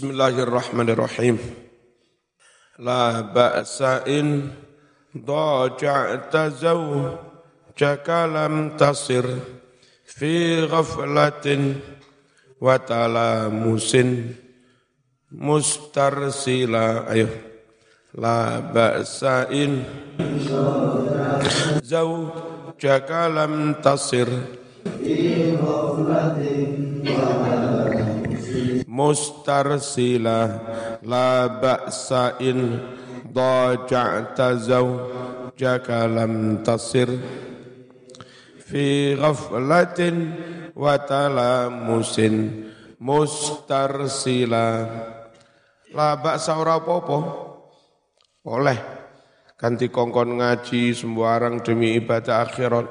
Bismillahirrahmanirrahim. La ba'sa'in daja'ta zawjaka lam tasir fi ghaflatin wa talamusin mustarsila ayo la ba'sa'in zawjaka lam tasir fi ghaflatin wa mustarsila la ba'sa in daja'ta zawjaka lam tasir. Fi ghaflatin wa talamusin mustarsila. La ba'sa ora apa-apa. Oleh. Ganti kongkon ngaji sembarang demi ibadah akhirat.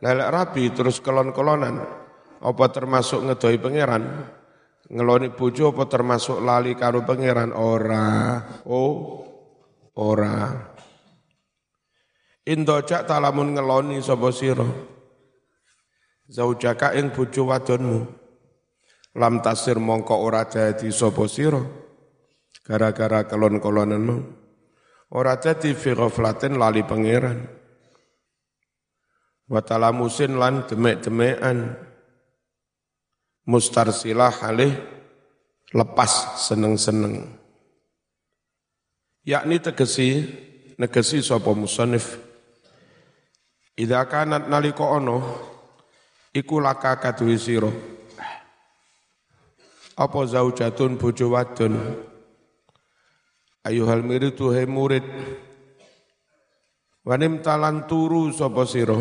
Lelek rabi terus kelon-kelonan apa termasuk ngedoi pangeran ngeloni bojo apa termasuk lali karo pangeran? Ora. Oh ora. Indojak talamun ngeloni sapa sira? Zaujaka ing bojo wadonmu. Lam tasir mongko ora dadi sapa sira. Gara-gara kelon-kelonanmu ora dadi fi lali pangeran. Wa talamusin lan demek-demekan mustarsilah halih lepas seneng-seneng. Yakni tegesi negesi sapa musannif. Idza kanat nalika ana iku laka kaduwe apa zaujatun bojo wadon? Ayuhal miritu he murid. Wanim talan turu sapa sira?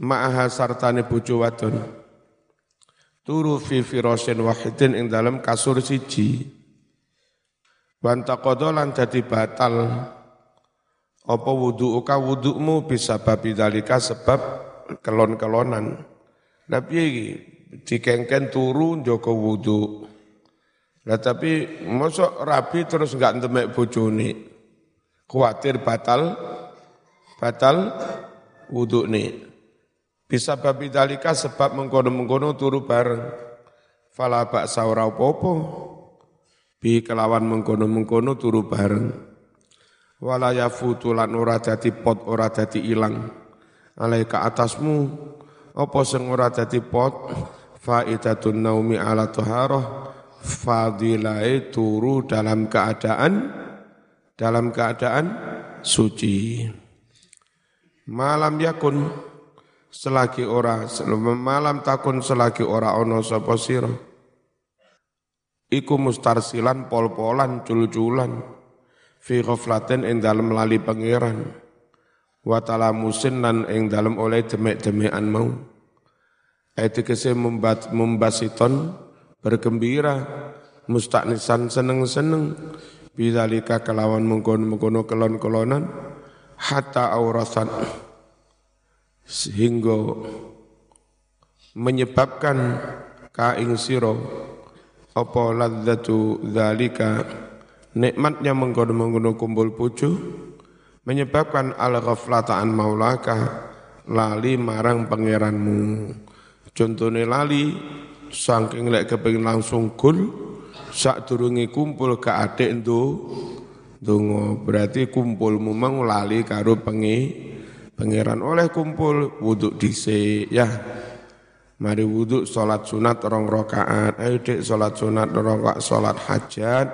Ma'aha sartane bojo turu fi firasin wahidin ing dalam kasur siji. Banta lan dadi batal. Apa wudu'uka? Wudu'mu bisa babi dalika sebab kelon-kelonan. Nabi iki? Dikengken turu joko wudu. Lah tapi mosok rabi terus enggak ndemek bojone. Kuatir batal batal wudu nih bisa babi dalika sebab mengkono-mengkono turu bareng. Fala baksa ora apa-apa. Bi kelawan mengkono-mengkono turu bareng. Wala yafutu lan ora pot ora ilang. Alaika atasmu apa sing ora dadi pot faidatun naumi ala taharah fadilai turu dalam keadaan dalam keadaan suci. Malam yakun selagi ora malam takun selagi ora ono sapa sira. Iku mustarsilan pol-polan cul-culan fi ghaflatin ing dalem lali pangeran. Wa talamusin lan ing dalem oleh demek-demekan mau. Ayat kese membat membasiton bergembira mustaknisan seneng-seneng. Bidzalika kelawan mengkono-mengkono kelon-kelonan hatta aurasan sehingga menyebabkan kaing siro apa ladzatu dzalika nikmatnya mengkono-mengkono kumpul pucu menyebabkan al ghaflataan maulaka lali marang pangeranmu. Contohnya lali saking lek kepengin langsung gul sak durungi kumpul ke adik itu dongo berarti kumpulmu mang lali karo pengi Pangeran oleh kumpul wudhu dhisik ya. Mari wudhu salat sunat rong rakaat. Ayo dek salat sunat rong rakaat salat hajat.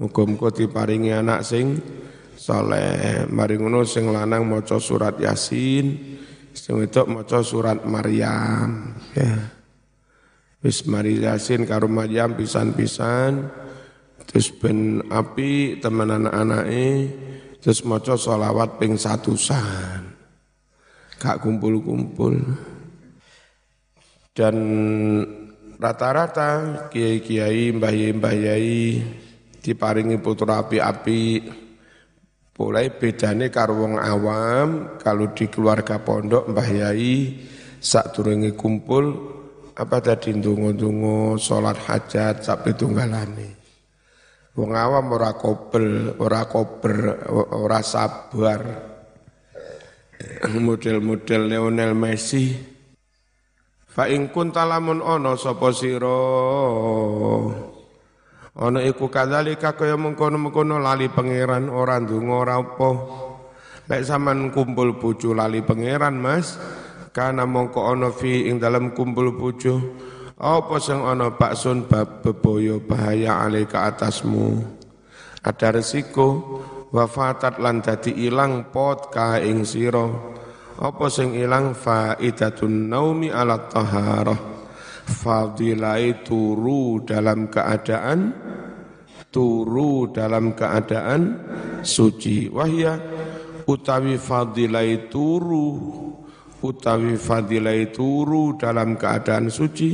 Muga-muga diparingi anak sing saleh. Mari ngono sing lanang maca surat Yasin, sing wedok maca surat Maryam ya. Wis mari Yasin karo Maryam pisan-pisan. Terus ben api teman anak-anake terus maca sholawat ping satusan gak kumpul-kumpul. Dan rata-rata kiai-kiai, mbah yai diparingi putra api-api, mulai bedane karo wong awam kalau di keluarga pondok mbah yai sak turungi kumpul apa tadi ndonga-ndonga salat hajat sak tunggalane. Wong awam ora kobel ora kober ora sabar model-model Lionel Messi fa in kunta lamun ana sapa sira Ana iku kadzalika kaya mengkono-mengkono lali pangeran ora ndonga ora apa. Lek sampean kumpul bojo lali pangeran Mas, kana mongko ana fi ing dalam kumpul bojo apa sing ana baksun bab beboyo bahaya alika atasmu. Ada resiko wafatat lan dadi ilang pot ka ing sira. Apa sing ilang? Faidatun naumi ala taharah. Fadilai turu dalam keadaan turu dalam keadaan suci. Wahya utawi fadilai turu utawi fadilai turu dalam keadaan suci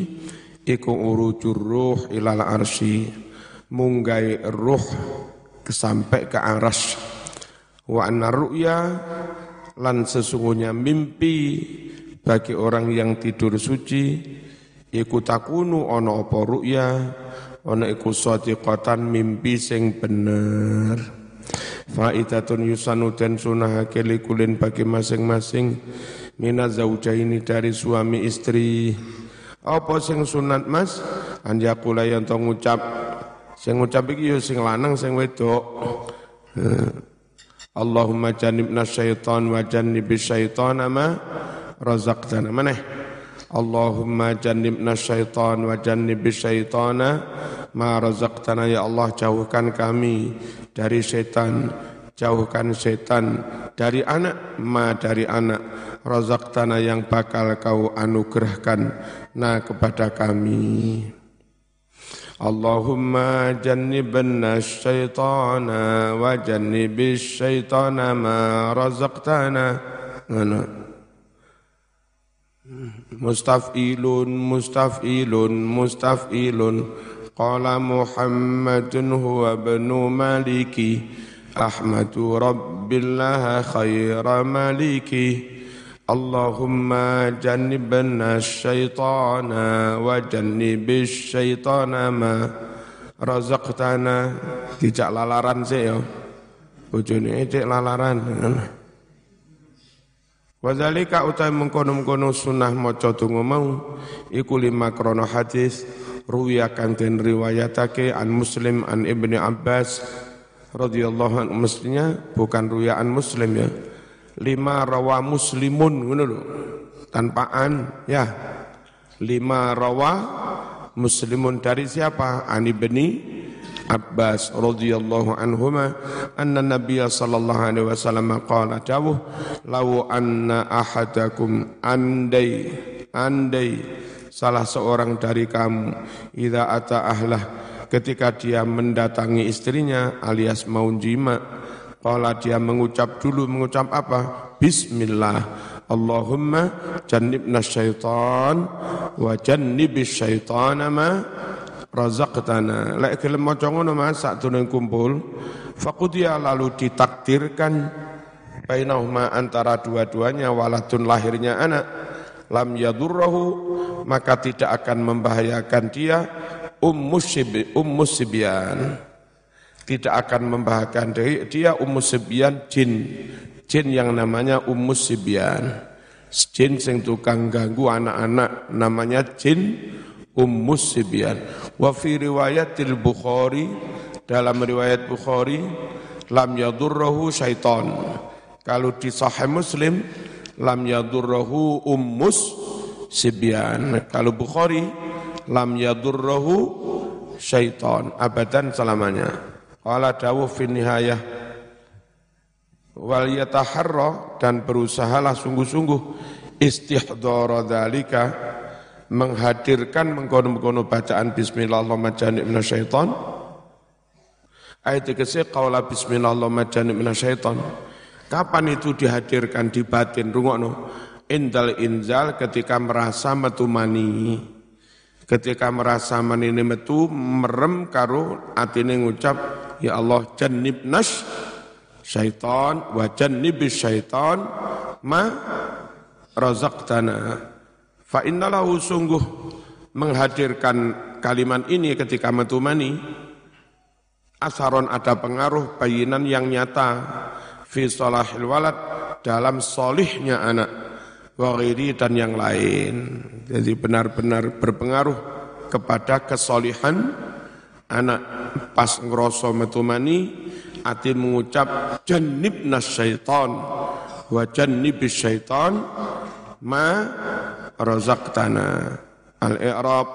iku urujur ruh ilal arsi. Munggai ruh sampai ke aras. Wa anna ru'ya lan sesungguhnya mimpi bagi orang yang tidur suci iku takunu ana apa ru'ya ana iku sadiqatan mimpi sing bener. Faidatun yusanu dan sunahake likulin bagi masing-masing mina zaujaini dari suami istri. Apa sing sunat mas? Anjakula yang ngucap sing ngucap iki yo sing lanang sing wedok. Allahumma jannibna syaitan wa jannibis syaitan ma razaqtana. Maneh? Allahumma jannibna syaitan wa jannibis syaitana ma razaqtana. Ya Allah jauhkan kami dari syaitan jauhkan syaitan dari anak ma dari anak. Razaqtana yang bakal kau anugerahkan. Na kepada kami Allahumma jannibna syaitana wa jannibis syaitana ma razaqtana Mana? mustaf'ilun mustaf'ilun mustaf'ilun qala muhammadun huwa ibnu maliki ahmadu rabbillah khaira maliki Allahumma jannibna syaitana wa jannibis syaitana ma razaqtana. Tidak lalaran sih ya. Bojone cek lalaran. Wadzalika utai mengkono-mengkono sunah maca donga mau. Iku lima krono hadis ruwiya kang den riwayatake an Muslim an Ibnu Abbas radhiyallahu anhu. Mestinya bukan ruwiyaan Muslim ya. Lima rawa muslimun ngono lho. Tanpa an ya. Lima rawa muslimun dari siapa? Ani beni Abbas radhiyallahu anhuma anna Nabiya sallallahu alaihi wasallam qala dawuh law anna ahadakum andai andai salah seorang dari kamu idza ata ahlah ketika dia mendatangi istrinya alias mau jima qala dia mengucap dulu mengucap apa? Bismillah. Allahumma jannibna syaitan wa jannibis syaitana ma razaqtana. Lek gelem maca ngono Mas kumpul faqudiya lalu ditakdirkan bainahuma antara dua-duanya waladun lahirnya anak lam yadurrahu maka tidak akan membahayakan dia ummus ummus sibyan tidak akan membahayakan dia ummus sibyan jin. Jin yang namanya ummus sibyan. Jin sing tukang ganggu anak-anak namanya jin ummus sibyan. Wa fi riwayatil bukhari dalam riwayat bukhari lam yadurrahu syaiton kalau di sahih muslim lam yadurrahu ummus sibyan. Kalau bukhari lam yadurrahu syaiton abadan selamanya qala dawu fi nihayah wal yataharra dan berusahalah sungguh-sungguh istihdara dzalika menghadirkan mengkono-mengkono bacaan bismillah Allahumma ayat kese qawla bismillah Allahumma kapan itu dihadirkan di batin rungokno? Indal inzal ketika merasa metu mani. Ketika merasa mani metu merem karo atine ngucap ya Allah jannibnas syaitan wa jannibis syaitan ma razaqtana. Fa innalahu sungguh menghadirkan kalimat ini ketika metumani. Asaron ada pengaruh bayinan yang nyata. Fi salahil walad dalam solihnya anak wa dan yang lain. Jadi benar-benar berpengaruh kepada kesolihan anak pas ngrasa metu mani ati mengucap jannibna syaitan. Wa jannibis syaitan ma razaqtana. Al-i'rab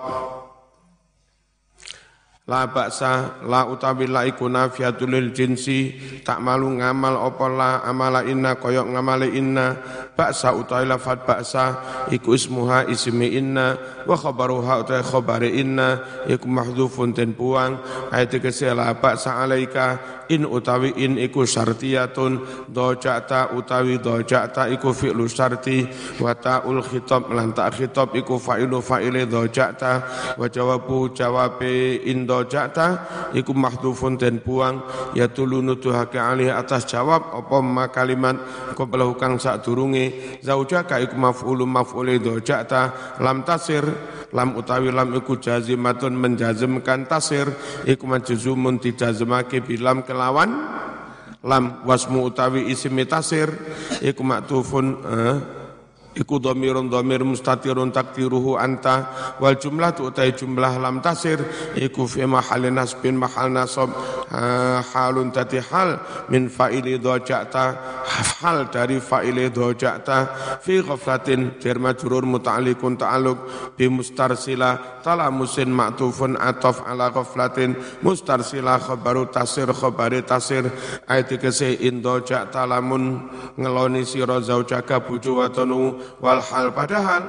La baksa la utawi la iku nafiatul lil jinsi tak malu ngamal apa la amala inna koyok ngamale inna. Baksa utawi lafat baksa iku ismuha ismi inna wa khabaruha utawi khabari inna iku mahdhufun ten buang ayat kese la baksa alaika in utawi in iku syartiyatun dojata utawi dojata iku fi'lu syarti wa ta'ul khitab lan ta khitab iku fa'ilu fa'ile dojata wa jawabu jawabe in dojata iku mahdhufun den buang ya tulunu tuhake alih atas jawab apa ma kalimat qabla kang sak durunge zaujaka iku maf'ulu maf'ule dojata lam tasir lam utawi lam iku jazimatun menjazmkan tasir iku majzumun bilam kelawan lam wasmu utawi ismi tasir iku maktufun eh, iku dhamirun dhamir mustatirun takdiruhu anta wal jumlah tu utai jumlah lam tasir. Iku fi mahal nasbin mahal nasab. Halun tati hal min fa'ili dhaja'ta hal dari fa'ili dhaja'ta fi ghaflatin jar majrur muta'alliqun ta'alluq. Bi mustarsila talamusin ma'tufun ataf ala ghaflatin. Mustarsila khabaru tasir khabari tasir. Ayat kese in dhaja'ta lamun ngeloni sira zaujaka buju watonu wal hal padahal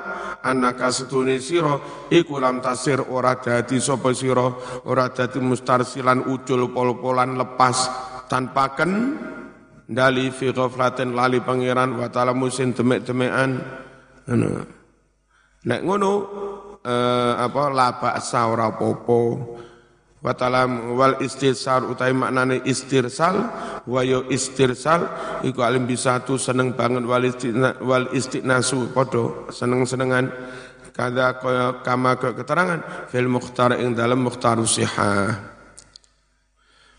anaka setune sira iku lam tasir ora dadi sapa sira ora dadi mustarsilan ucul pol-polan lepas tanpa ken dali fi ghaflatin lali pangeran wa ta'ala musin demek-demekan. Ngono. Nek ngono eh, apa la ba'sa ora apa-apa wa talam wal istirsal utai maknane istirsal wa yo istirsal iku alim tu seneng banget wal istina, wal istinasu padha seneng-senengan. Kada kaya kama ke keterangan fil mukhtar ing dalam mukhtar sihah.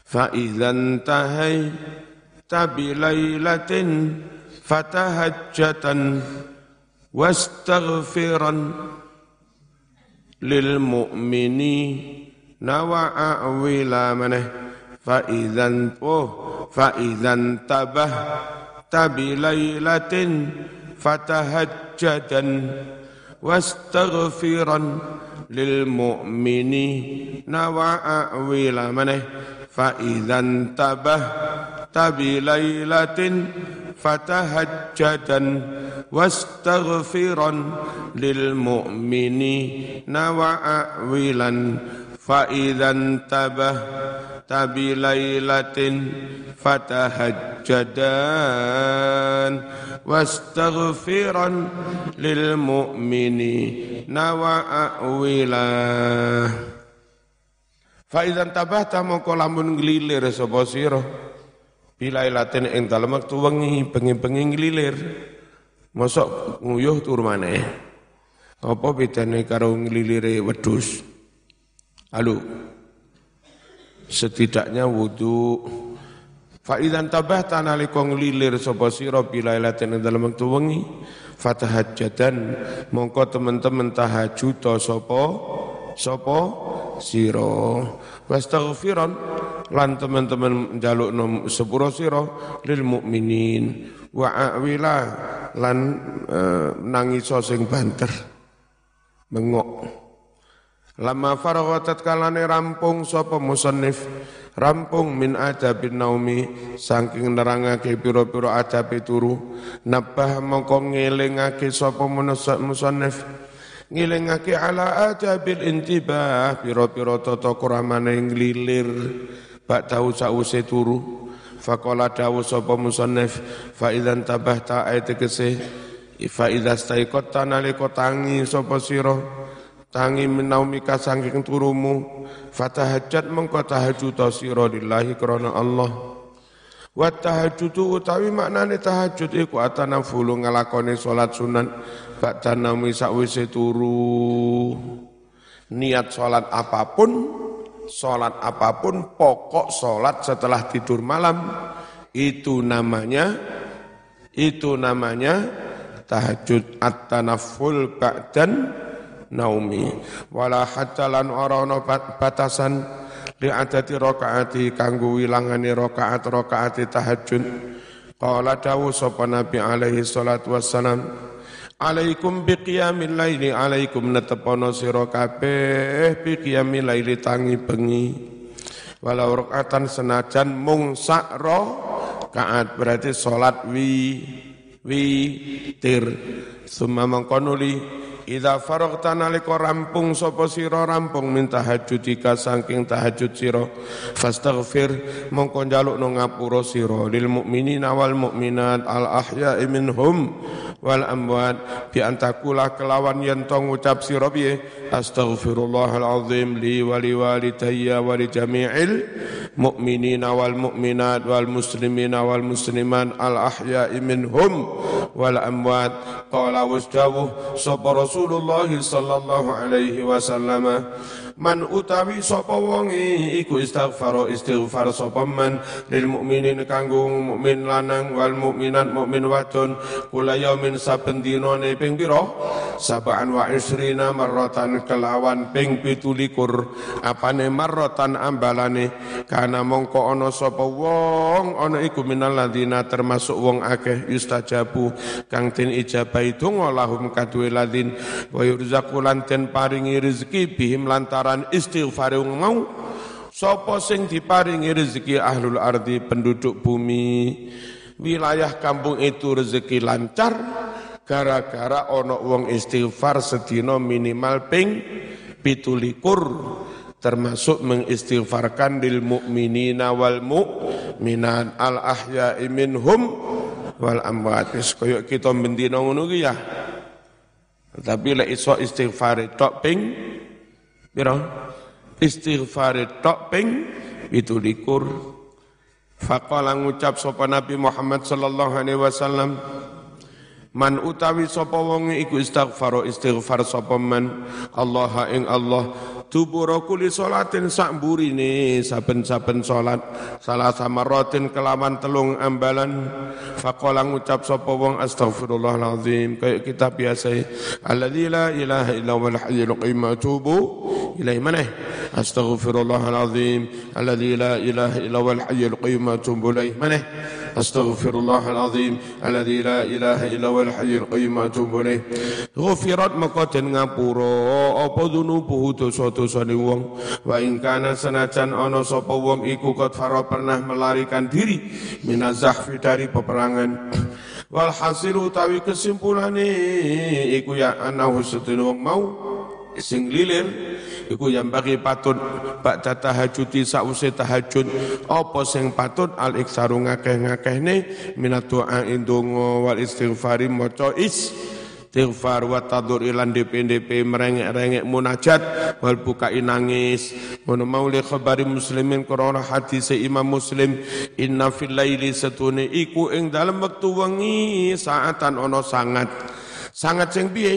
Fa idzan tahai tabi lailatin fatahajjatan wastaghfiran lil mu'mini nawa awila maneh fa idzan oh fa idzan tabah tabi lailatin fatahajjadan wastaghfiran lil mu'mini nawa awila maneh fa idzan tabah tabi lailatin fatahajjadan wastaghfiran lil mu'mini nawa awilan فإذا انتبهت بليلة فتهجدان واستغفرا للمؤمنين وأولا فإذا انتبهت mongko lamun nglilir sapa sira bilailatin ing dalem wektu wengi bengi-bengi nglilir mosok nguyuh tur maneh apa bedane karo nglilire wedhus Lalu setidaknya wudhu Fa'idan tabah tanalika lilir sapa sira bilailatin dalam waktu wengi. Fatahajjadan mongko teman-teman tahajud sapa sapa sira wastaghfiran lan teman-teman njaluk sepuro sira lil mukminin wa awila lan e, nangis sing banter. Mengok Lama faragha tatkalane rampung sapa musannif? Rampung min adabin naumi saking nerangake pira-pira adabe turu. Nabah mongko ngelingake sapa musannif? Ngelingake ala adabil intibah pira-pira tata kuramane nglilir. Bak tau sause turu. Faqala dawu sapa musannif fa idzan tabahta ayat kese fa idza staiqata nalika tangi sapa sira tangi menaumika sangking turumu. Fatahajat mengko tahajud sira lillahi krana Allah. Wa tahajjudu utawi maknane tahajud iku atanafulu ngalakoni salat sunat ba'da naumi sakwise turu. Niat salat apa pun salat apa pun pokok salat setelah tidur malam itu namanya itu namanya tahajud at-tanafful ba'dan naumi. Wala hatta lan ora batasan li adati rakaati kanggo wilangane rakaat rakaati tahajud qala dawu sapa nabi alaihi salatu wassalam Alaikum biqiyamil laili alaikum netepono sira kabeh biqiyamil laili tangi bengi. Walau rakaatan senajan mung sak kaat berarti salat wi tir summa mangkonuli Idza faraghta nalika rampung sapa sira rampung min tahajjudika saking tahajud sira fastaghfir mongko njalukno ngapura sira. Lil mukminina wal mukminat al ahya'i minhum wal amwat. Bi antakula kelawan yen to ngucap sira piye? Astaghfirullahal azim li wa li walidayya wa li jami'il mu'minina wal mu'minat wal muslimina wal musliman al ahya'i minhum wal amwat qala wasdawu sapa Rasulullah sallallahu alaihi wasallam man utawi sapa wonge iku istighfar istighfar sapa man? Lil mukminin kanggo mukmin lanang wal mukminat mukmin wadon. Kula yaumin saben dinane ping pira? Sabaan wa isrina marratan kelawan ping 17 apane marratan ambalane? Kana mongko ana sapa wong ana iku minal ladina termasuk wong akeh yustajabu. Kang tin ijabahi donga lahum kadue ladin wa yurzaqu lan paringi rezeki bihim lantar lantaran istighfar mau. Sapa sing diparingi rezeki ahlul ardi penduduk bumi? Wilayah kampung itu rezeki lancar gara-gara ono wong istighfar sedina minimal ping pitulikur termasuk mengistighfarkan lil mu'minina wal mu'minat al ahya'i minhum wal amwat. Wis koyo kita bendina ngono ya. Tapi lek iso istighfar tok ping Piro? Istighfar tok ping itu likur. Faqala ngucap sapa Nabi Muhammad sallallahu alaihi wasallam Man utawi sapa wong iku istighfar istighfar sapa man? Allah ing Allah. Dubura kuli salatin sak burine saben-saben salat. Salah samaratin kelawan telung ambalan. Faqala ngucap sapa wong astaghfirullahalazim kaya kita biasa. Alladzi la ilaha illa huwal hayyul qayyum atubu ilaihi manah astaghfirullahalazim alladzi la ilaha illa huwal hayyul qayyum atubu ilaihi manah astaghfirullahalazim alladzi la ilaha illa huwal hayyul qayyum atubu ilaihi ghufirat maka den ngapura apa dunubuhu wa ing senajan ana sapa wong pernah melarikan diri minazahfi dari peperangan. Wal hasil utawi kesimpulane iku ya anahu sedene wong sing lilir iku yang bagi patut bak tahajuti sause tahajud. Apa sing patut al iksaru ngakeh-ngakehne minat doa indonga wal istighfari maca is. Istighfar wa tadur ilan DP-DP merengek-rengek munajat wal bukai nangis. Ngono mau li khabari muslimin krana hadis Imam Muslim. Inna fil laili satune iku ing dalem wektu wengi saatan ono sangat sangat sing piye?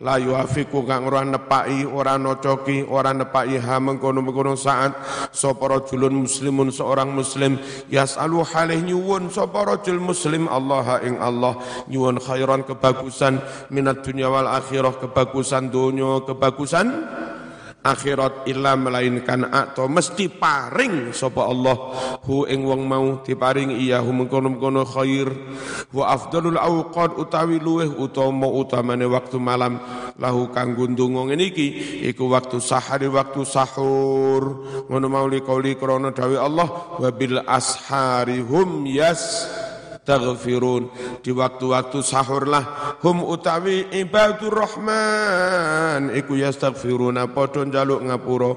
La yuafiku kang ora nepaki ora nocoki ora nepaki ha mengkono-mengkono saat. Sapa rajulun muslimun seorang muslim. Yasalu halih nyuwun sapa rajul muslim. Allah ing Allah. Nyuwun khairan kebagusan. Minat dunya wal akhirah kebagusan dunya kebagusan akhirat illa melainkan atau mesti paring sapa Allah. Hu ing wong mau diparing iya hu mengkono-mengkono khair. Wa afdalul awqat utawi luweh utama utamane waktu malam. Lahu kanggo ndonga ngene iki iku waktu sahari waktu sahur. Ngono mau li kauli krana dawe Allah wa bil ashari hum yas taghfirun. Di waktu-waktu sahurlah hum utawi ibadur rahman. Iku yastaghfiruna padha njaluk ngapura.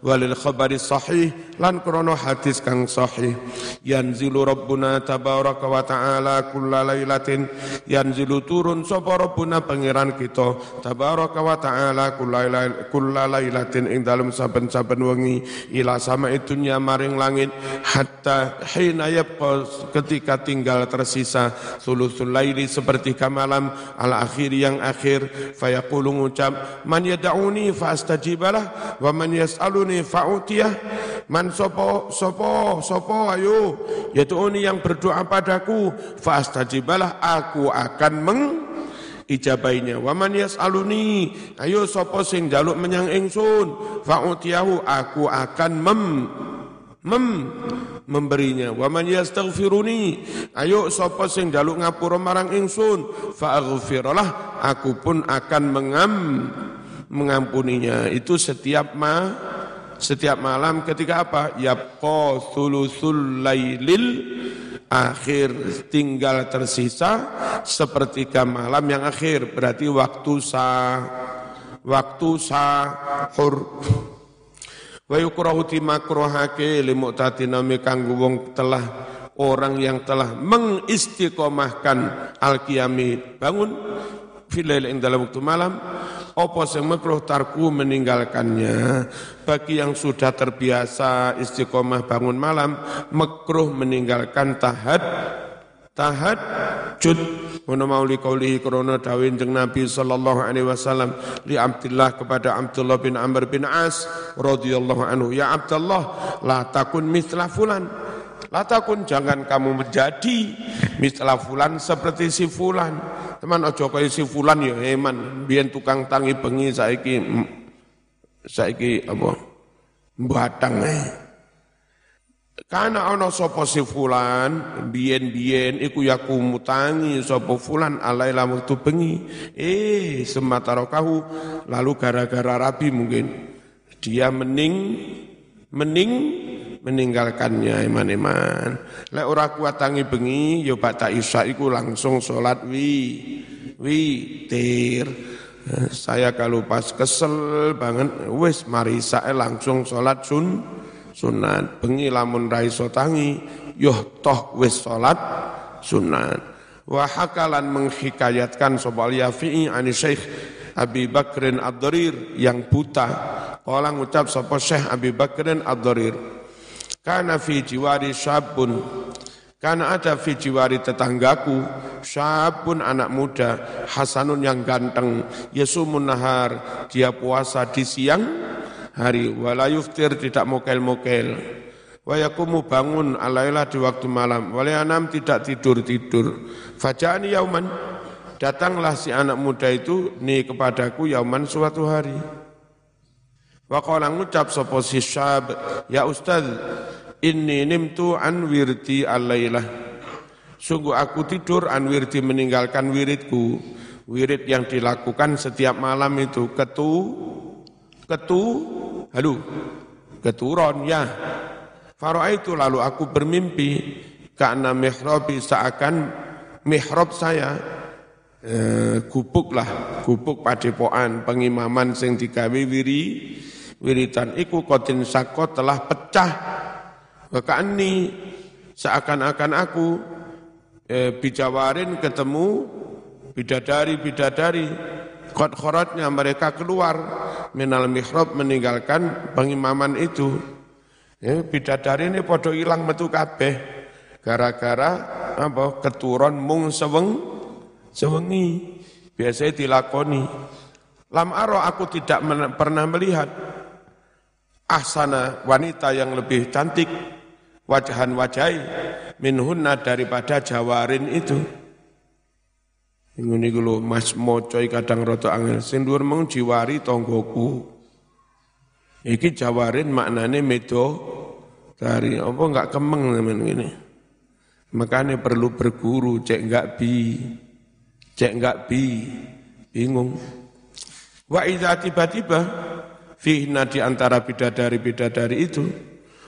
Walil khabari sahih lan krana hadis kang sahih. Yanzilu rabbuna tabaraka wa taala kullalailatin yanzilu turun sapa rabbuna pangeran kita tabaraka wa taala kullalailatin ing dalem saben-saben wengi. Ila sama itunya maring langit hatta hina yabqa ketika tinggal tersisa sulusul laili seperti malam al akhir yang akhir. Fayaqulu ngucap man yad'uni fa astajibalah wa man yas'aluni fa utiyah man sopo sopo sopo ayo yaitu yang berdoa padaku fa astajibalah aku akan meng ijabainya waman yas'aluni ayo sapa sing jaluk menyang ingsun fa'utiyahu aku akan mem mem memberinya. Wa man yastaghfiruni ayo sapa sing jaluk ngapura marang ingsun fa aghfiralah aku pun akan mengam mengampuninya. Itu setiap ma setiap malam ketika apa? Yabqa thuluthul lailil akhir tinggal tersisa sepertiga malam yang akhir. Berarti waktu sah waktu sahur Wa yukrahu timakruhake li mu'tatinami kanggo wong telah orang yang telah mengistiqomahkan al-qiyami. Bangun filail ing dalam waktu malam apa sing makruh tarku meninggalkannya? Bagi yang sudah terbiasa istiqomah bangun malam makruh meninggalkan tahad tahajud. Mono mauli kaulihi korona dawin jeng Nabi sallallahu alaihi wasallam li Abdullah kepada Abdullah bin Amr bin As radhiyallahu anhu ya Abdullah la takun mithla fulan. La takun jangan kamu menjadi mithla fulan seperti si fulan. Teman ojo kaya si fulan ya eman. Biyen tukang tangi bengi saiki saiki apa? Batang eh karena ana sapa si fulan biyen-biyen iku yaku mutangi sapa fulan alaila waktu bengi. Eh sematarokahu lalu gara-gara rabi mungkin dia mening mening meninggalkannya iman-iman. Lek ora kuat tangi bengi ya tak isya iku langsung salat wi wi tir. Saya kalau pas kesel banget wis marisa langsung salat sun sunat. Bengi lamun ra tangi, yoh toh wis salat sunat. Wa hakalan menghikayatkan sobal yafi'i ani Syekh Abi Bakrin Ad-Darir yang buta. Orang ucap sapa Syekh Abi Bakrin Ad-Darir. Karena fi jiwari syabun karena ada fi jiwari tetanggaku syabun anak muda hasanun yang ganteng yesumun nahar dia puasa di siang hari. Wala yuftir tidak mokel-mokel. Wayakumu bangun alailah di waktu malam. Walayanam tidak tidur-tidur fajani yauman. Datanglah si anak muda itu nih kepadaku yauman suatu hari. Waqala ngucap sapa si syab ya ustaz inni nimtu an wirti alailah. Sungguh aku tidur an wirti meninggalkan wiridku. Wirid yang dilakukan setiap malam itu ketu ketu halo keturun ya. Faro'a itu lalu aku bermimpi karena mihrabi seakan mihrab saya eh, gubuk lah gubuk pengimaman sing digawe wiri wiritan iku kotin sako telah pecah. Ini seakan-akan aku eh, bijawarin ketemu bidadari-bidadari kot khorotnya mereka keluar minal mihrab meninggalkan pengimaman itu. Ya, bidadari ini podo hilang metu kabeh gara-gara apa keturun mung seweng sewengi biasanya dilakoni. Lam aro aku tidak pernah melihat ahsana wanita yang lebih cantik wajahan wajai minhunna daripada jawarin itu. Ngene iku Mas maca kadang rada angel. Sing dhuwur mung jiwari. Iki jawarin maknane medo dari apa enggak kemeng teman ini. Makanya perlu berguru, cek enggak bi, cek enggak bi, bingung. Wa idza tiba-tiba fihna di antara bidadari-bidadari itu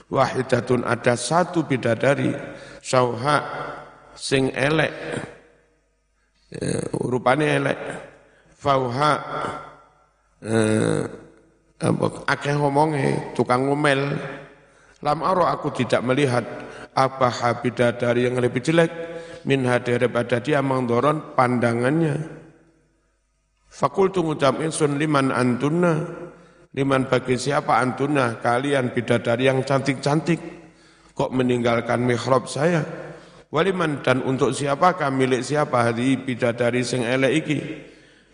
wahidatun ada satu bidadari sauha sing elek ya, rupane elek. Fauha eh, akeh ngomonge tukang ngomel. Lam aro aku tidak melihat apa habidadari yang lebih jelek. Min daripada dia mangdoron pandangannya. Fakultu ngucap insun liman antuna liman bagi siapa antuna kalian bidadari yang cantik-cantik. Kok meninggalkan mihrab saya Waliman dan untuk siapakah milik siapa hari bidadari sing elek iki?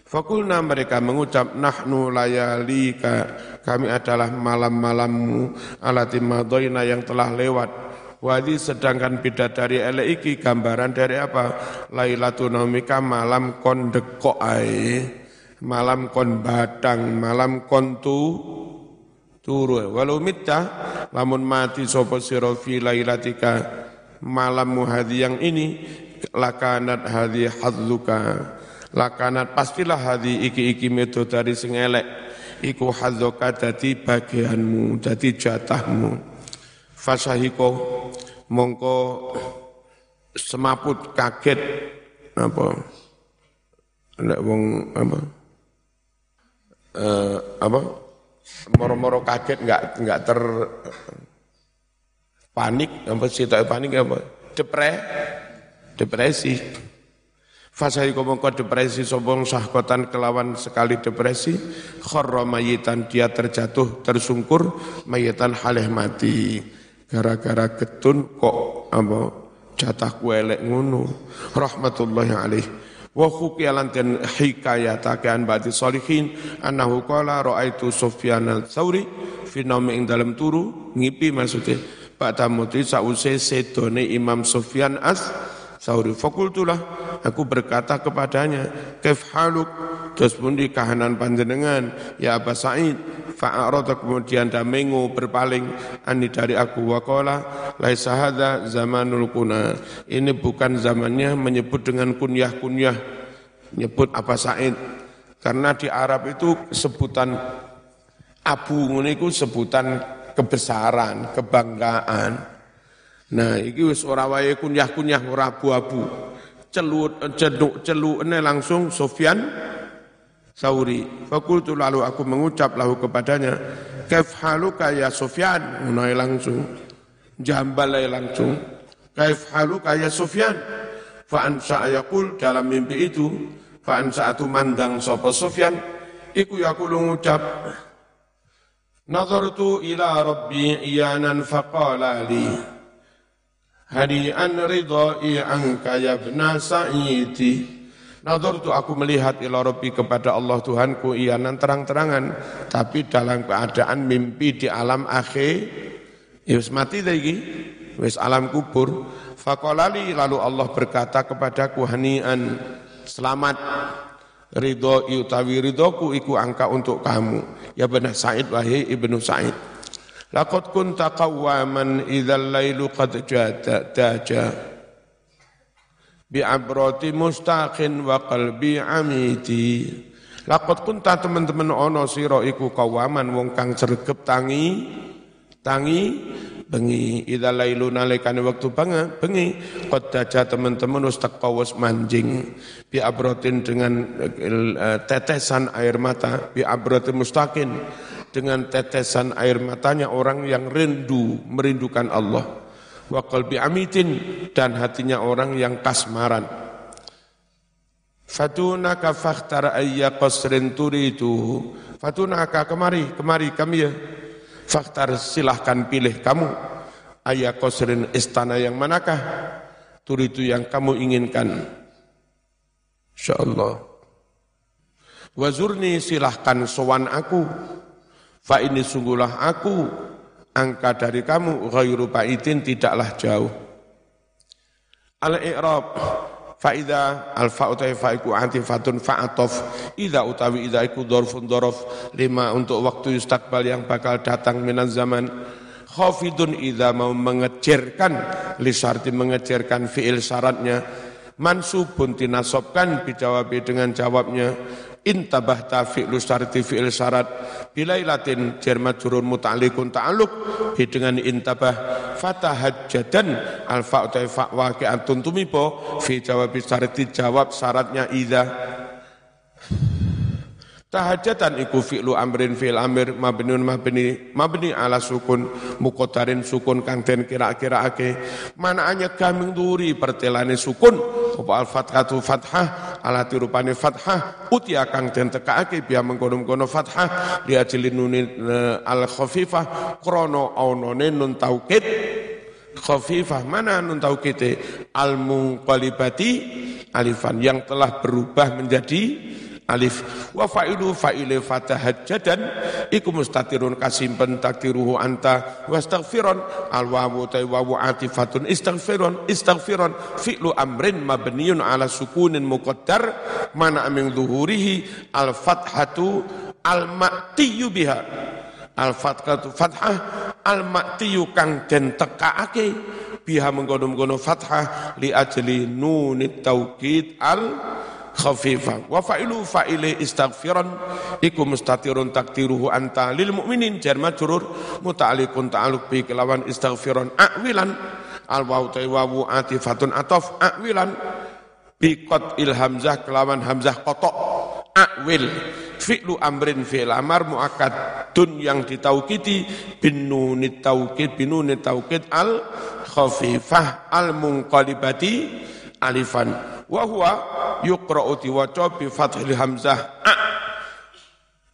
Fakulna mereka mengucap nahnu layalika kami adalah malam-malammu alati madoina yang telah lewat Wadi sedangkan bidadari elek iki gambaran dari apa? Lailatul Naumika malam kon dekok Malam kon batang, malam kon tu turu. Walau mitta lamun mati sapa sira fi lailatika malam muhadi yang ini lakanat hadi hadzuka. Lakanat pastilah hadi iki-iki metode sing elek. Iku hadzuka dadi bagianmu dadi jatahmu. Fasahiko mongko semaput kaget apa? Nek wong apa? Eh, apa? Moro-moro kaget nggak nggak ter panik apa sih tak panik apa? Depre depresi. Fasai komongko depresi sobong sahkotan kelawan sekali depresi. Khorro mayitan dia terjatuh tersungkur mayitan haleh mati. Gara-gara getun kok apa jatah kuelek ngunu rahmatullahi alaih. Wa khuqiyalan den hikayatake an ba'di solihin annahu qala raaitu Sufyan al-Tsauri fi naumi ing dalam turu ngipi maksudnya Ba'da muti sause sedone Imam Sufyan as Sauri. Fakultulah aku berkata kepadanya kef haluk? Terus pun di kahanan panjenengan ya Aba Sa'id fa'arada kemudian damengu berpaling. Ani dari aku waqala laisa hadza zamanul kuna. Ini bukan zamannya menyebut dengan kunyah-kunyah nyebut Aba Sa'id. Karena di Arab itu sebutan abu itu sebutan kebesaran, kebanggaan. Nah, iki wis ora wae kunyah-kunyah ora abu-abu. Celut ceduk celukne langsung Sofyan Sauri. Fakultu lalu aku mengucap lahu kepadanya, "Kaif haluka ya Sofyan?" Ngono langsung. Jambal langsung. "Kaif haluka ya Sofyan?" Fa ansa yaqul dalam mimpi itu, fa ansa mandang sapa Sofyan, iku yaqulu ngucap, "Nazartu ila rabbi iyanan faqala li" hadian ridhai anka ya ibna sa'idi. Tu aku melihat ila Rabbi kepada Allah Tuhanku iyanan terang-terangan tapi dalam keadaan mimpi di alam akhir. Ya mati alam kubur. Lalu Allah berkata kepadaku hanian selamat ridho utawi ridhoku iku angka untuk kamu. Ya benar Said wahai ibnu Said. Laqad kunta qawwaman idzal lailu qad jata daja bi'abrati mustaqin wa qalbi amiti. Laqad kunta teman-teman ono sira iku qawaman wong kang sregep tangi tangi bengi. Idza lailu nalikane wektu bengi bengi. Qad daja teman-teman wis wis manjing. Bi abratin dengan eh, tetesan air mata. Bi abratin mustaqin dengan tetesan air matanya orang yang rindu merindukan Allah. Wa qalbi amitin dan hatinya orang yang kasmaran. Fatunaka fakhtar ayya qasrin turidu fatunaka kemari kemari kami ya fakhtar silahkan pilih kamu. Ayya qasrin istana yang manakah? Turidu yang kamu inginkan. Insyaallah. Wazurni silahkan sowan aku. Fa ini sungguhlah aku. Angka dari kamu ghairu baitin tidaklah jauh. Al-i'rab faida al fa'utai fa'iku antifatun fa'atof. Ida utawi ida iku dorfun dorof. Lima untuk waktu istakbal yang bakal datang minan zaman. Khafidun ida mau mengecerkan lisarti mengecerkan fi'il syaratnya. Mansubun tinasobkan bijawabi dengan jawabnya intabah fi'lu syarti fi'il syarat bilailatin jar majrur muta'alliqun ta'alluq bi dengan intabah fatahajjadan al fa ta fa waqi'atun tumipo fi jawab syarti jawab syaratnya idza. Tahajatan iku fi'lu amrin fi'il amir mabniun mabni mabni ala sukun mukotarin sukun kang den kira-kiraake manaannya gaming duri pertelane sukun. Apa al fathatu fathah ala tirupane fathah utia kang den tekaake biya mengkono-kono fathah. Li ajli nunin eh, al khafifah krono aunone nun taukid. Khafifah mana nun taukite al munqalibati alifan yang telah berubah menjadi alif. Wa fa'ilu fa'ile fatahajjadan. Iku mustatirun kasimpen takdiruhu anta. Wastaghfiron al wawu ta wawu atifatun. Istaghfiron istaghfiron. Fi'lu amrin mabniun ala sukunin muqaddar. Mana min zuhurihi? Al fathatu al ma'tiyu biha. Al fathatu fathah. Al ma'tiyu kang den tekaake biha mengkono-mengkono fathah. Li ajli nunit taukid al khafifa. Wa fa'ilu fa'ile istaghfiran iku mustatirun takdiruhu anta lil mu'minin. Jar majrur muta'alliqun ta'alluq bi kelawan istaghfiran akwilan al wawu wawu atifatun atof akwilan bi qat il hamzah kelawan hamzah kotok akwil fi'lu amrin fi'il amar muakkad dun yang ditaukiti bin nunit taukid bin nunit taukid al khafifah al munqalibati alifan. Wa huwa yuqra'u diwaca bi fathil hamzah. A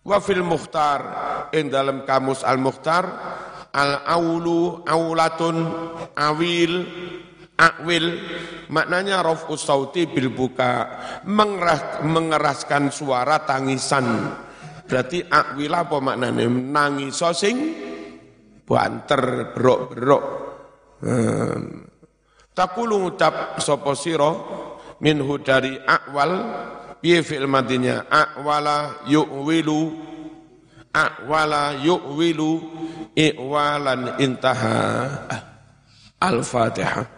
wa fil mukhtar. In dalam kamus al mukhtar al aulu aulatun awil akwil. Maknanya rafu sauti bil buka. Mengeras, mengeraskan suara tangisan. Berarti akwil apa maknanya? Nangis sing banter berok-berok. Hmm. takulu ngucap sapa sira minhu dari akwal piye fi'il madinya akwala yu'wilu akwala yu'wilu iwalan intaha. Al-fatihah